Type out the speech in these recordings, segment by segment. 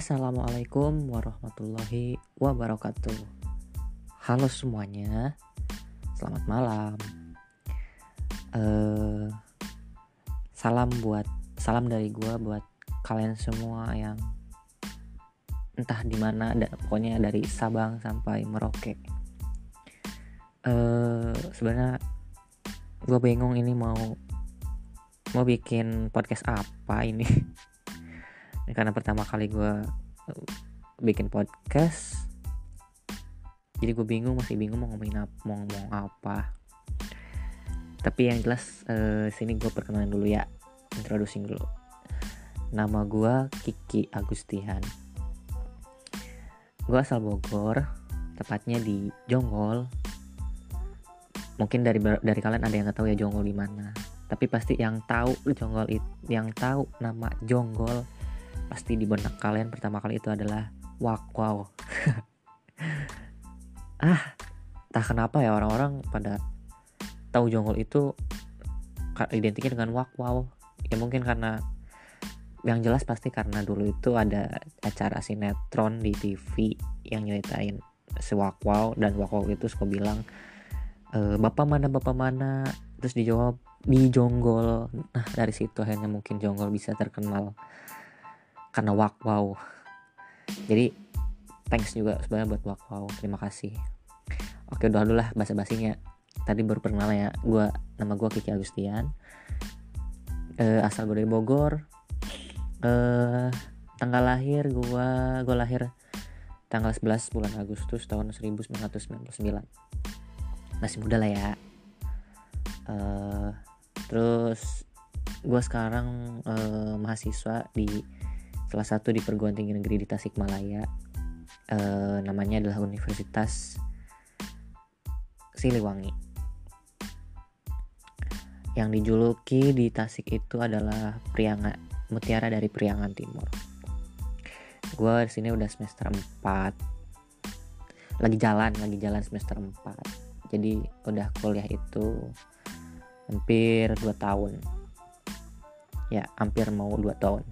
Assalamualaikum warahmatullahi wabarakatuh. Halo semuanya, selamat malam. Uh, salam buat salam dari gue buat kalian semua yang entah di mana, pokoknya dari Sabang sampai Merauke. Uh, Sebenarnya gue bingung ini mau mau bikin podcast apa ini. karena pertama kali gue uh, bikin podcast jadi gue bingung masih bingung mau ngomongin apa mau ngomong apa. Tapi yang jelas uh, sini gue perkenalan dulu ya introducing dulu. Nama gue Kiki Agustian. Gue asal Bogor tepatnya di Jonggol. Mungkin dari dari kalian ada yang nggak tahu ya Jonggol di mana. Tapi pasti yang tahu Jonggol itu yang tahu nama Jonggol pasti di benak kalian pertama kali itu adalah wak wow. Ah tak kenapa ya orang-orang pada tahu jonggol itu identiknya dengan wak wow. Ya mungkin karena yang jelas pasti karena dulu itu ada acara sinetron di TV yang nyeritain si wak wow. Dan wak wow itu suka bilang e, bapak mana bapak mana? Terus dijawab di jonggol. Nah dari situ akhirnya mungkin jonggol bisa terkenal karena wak wow. Jadi thanks juga sebenarnya buat wak wow. Terima kasih. Oke udah dulu lah bahasa basinya tadi baru perkenalan ya. Gue nama gue Kiki Agustian. Uh, asal gue dari Bogor. Uh, tanggal lahir gue gue lahir tanggal 11 bulan Agustus tahun 1999 masih muda lah ya. Uh, terus gue sekarang mahasiswa di salah satu di perguruan tinggi negeri di Tasikmalaya e, namanya adalah Universitas Siliwangi. Yang dijuluki di Tasik itu adalah Priangan Mutiara dari Priangan Timur. Gue di sini udah semester 4 lagi jalan lagi jalan semester 4 jadi udah kuliah itu hampir 2 tahun. Ya hampir mau 2 tahun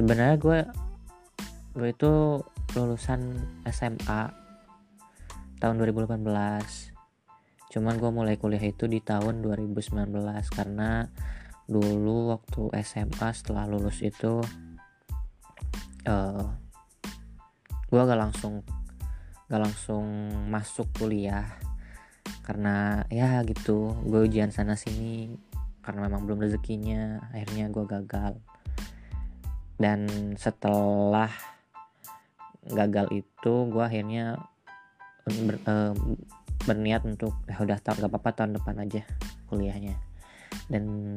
sebenarnya gue gue itu lulusan SMA tahun 2018 cuman gue mulai kuliah itu di tahun 2019 karena dulu waktu SMA setelah lulus itu uh, gue gak langsung gak langsung masuk kuliah karena ya gitu gue ujian sana sini karena memang belum rezekinya akhirnya gue gagal dan setelah gagal itu gue akhirnya ber, uh, berniat untuk ya udah tak gak apa-apa tahun depan aja kuliahnya. Dan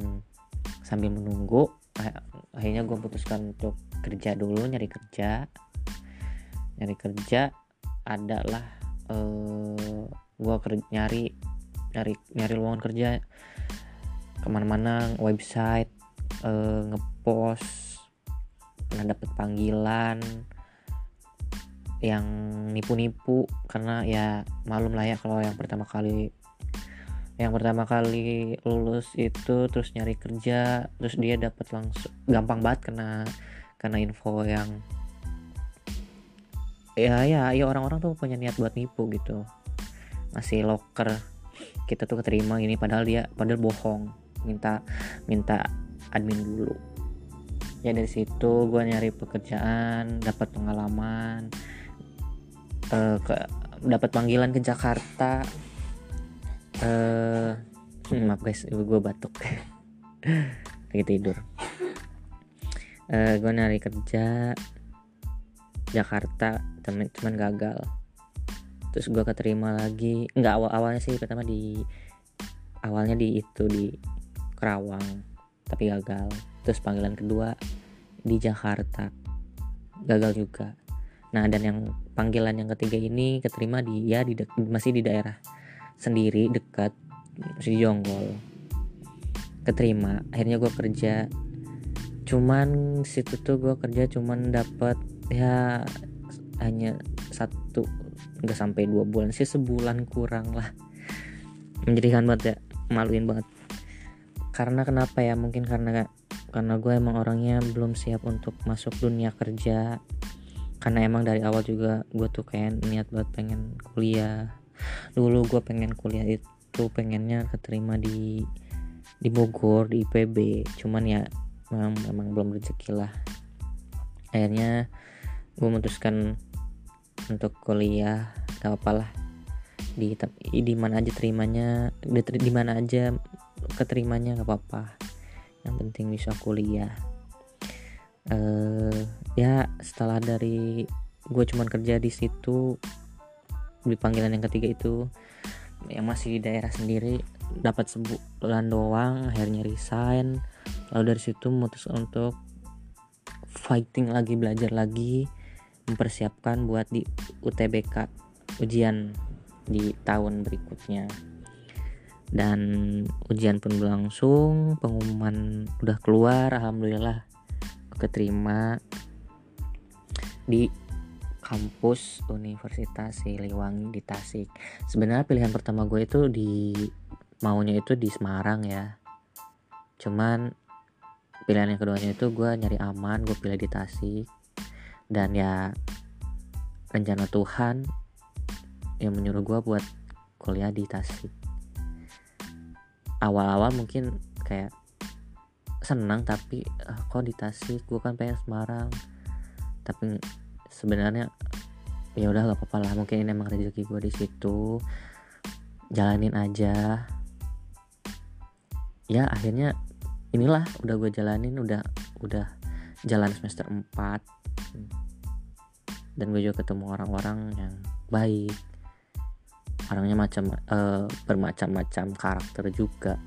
sambil menunggu akhirnya gue putuskan untuk kerja dulu nyari kerja. Nyari kerja adalah uh, gue kerja nyari nyari nyari lowongan kerja. Ke mana-mana website uh, ngepost pernah dapet panggilan yang nipu-nipu karena ya malum lah ya kalau yang pertama kali yang pertama kali lulus itu terus nyari kerja terus dia dapat langsung gampang banget kena kena info yang ya ya ya orang-orang tuh punya niat buat nipu gitu. Masih loker kita tuh keterima ini padahal dia padahal bohong minta minta admin dulu ya dari situ gue nyari pekerjaan dapat pengalaman uh, ke dapat panggilan ke Jakarta. Uh, maaf guys gue batuk. Lagi tidur. Uh, eh, gue nyari kerja Jakarta temen cuman gagal. Terus gue keterima lagi. Nggak awal awalnya sih pertama di awalnya di itu di Kerawang tapi gagal terus panggilan kedua di Jakarta. Gagal juga. Nah dan yang panggilan yang ketiga ini keterima di ya di masih di daerah sendiri dekat masih di Jonggol. Keterima. Akhirnya gue kerja. Cuman situ tuh gue kerja cuman dapat ya hanya satu nggak sampai dua bulan sih sebulan kurang lah. Menjadikan banget ya. Maluin banget. Karena kenapa ya? Mungkin karena karena gue emang orangnya belum siap untuk masuk dunia kerja. Karena emang dari awal juga gue tuh kayak niat buat pengen kuliah. Dulu gue pengen kuliah itu pengennya keterima di di Bogor di IPB cuman ya memang, memang belum rezeki lah. Akhirnya gue memutuskan untuk kuliah. Gak apa lah. Di di mana aja terimanya di, di mana aja keterimanya gak apa-apa yang penting bisa kuliah. Uh, ya setelah dari gue cuman kerja di situ di panggilan yang ketiga itu yang masih di daerah sendiri dapat sebulan doang akhirnya resign. Lalu dari situ memutuskan untuk fighting lagi belajar lagi mempersiapkan buat di UTBK ujian di tahun berikutnya dan ujian pun berlangsung pengumuman udah keluar alhamdulillah keterima di kampus Universitas Siliwangi di Tasik. Sebenarnya pilihan pertama gue itu di maunya itu di Semarang ya. Cuman pilihan yang keduanya itu gue nyari aman gue pilih di Tasik. Dan ya rencana Tuhan yang menyuruh gue buat kuliah di Tasik awal-awal mungkin kayak senang tapi uh, kok di Tasik? Gue kan pengen Semarang. Tapi sebenarnya ya udah gak apa-apa lah mungkin ini emang rezeki gue di situ. Jalanin aja. Ya akhirnya inilah udah gue jalanin udah udah jalan semester 4 dan gue juga ketemu orang-orang yang baik orangnya macam uh, bermacam-macam karakter juga.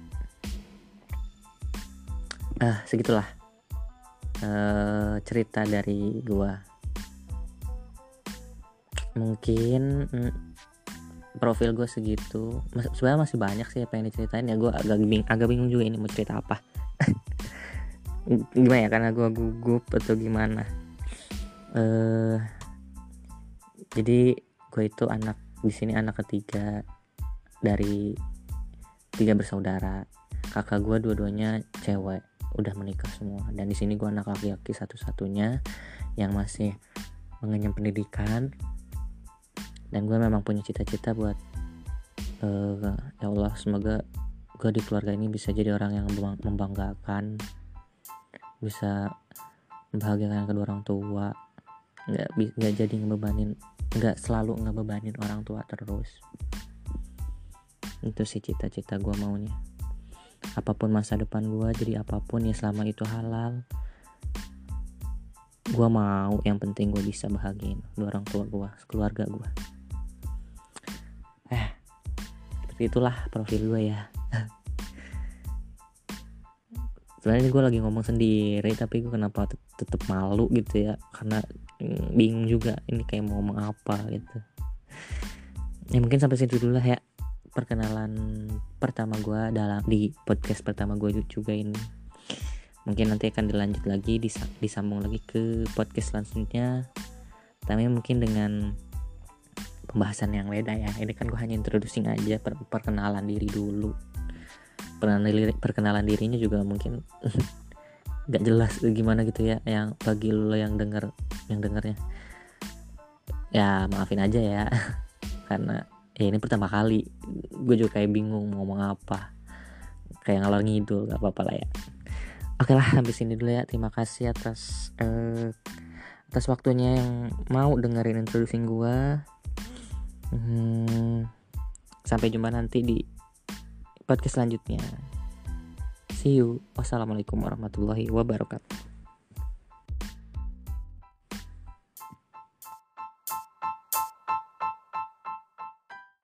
Ah segitulah uh, cerita dari gue mungkin mm, profil gue segitu. Sebenarnya masih banyak sih yang diceritain. Ya gue agak bingung agak bingung juga ini mau cerita apa. Gimana ya karena gue gugup atau gimana. Uh, jadi gue itu anak di sini anak ketiga dari tiga bersaudara. Kakak gue dua-duanya cewek udah menikah semua. Dan di sini gue anak laki-laki satu-satunya yang masih mengenyam pendidikan. Dan gue memang punya cita-cita buat uh, ya Allah semoga gue di keluarga ini bisa jadi orang yang membanggakan. Bisa membahagiakan kedua orang tua. Nggak nggak jadi ngebebanin nggak selalu ngebebanin orang tua terus. Itu sih cita-cita gue maunya. Apa pun masa depan gue jadi apa pun ya selama itu halal gue mau yang penting gue bisa bahagiin dua orang tua gue keluarga gue eh seperti itulah profil gue ya sebenarnya gue lagi ngomong sendiri tapi gue kenapa tetep malu gitu ya? Karena mm, bingung juga ini kayak mau ngomong apa gitu. Ya mungkin sampai situ dulu lah ya perkenalan pertama gue dalam di podcast pertama gue juga ini. Mungkin nanti akan dilanjut lagi disambung lagi ke podcast selanjutnya. Tapi mungkin dengan pembahasan yang beda ya ini kan gue hanya introducing aja per perkenalan diri dulu perkenalan dirinya juga mungkin nggak jelas gimana gitu ya yang bagi lo yang denger yang dengernya. Ya maafin aja ya karena ya ini pertama kali. Gue juga kayak bingung mau ngomong apa. Kayak ngalor ngidul gak apa-apa lah ya. Oke lah sampai sini dulu ya. Terima kasih atas uh, atas waktunya yang mau dengerin introducing gue. Hmm, sampai jumpa nanti di podcast selanjutnya. See you. Wassalamualaikum warahmatullahi wabarakatuh.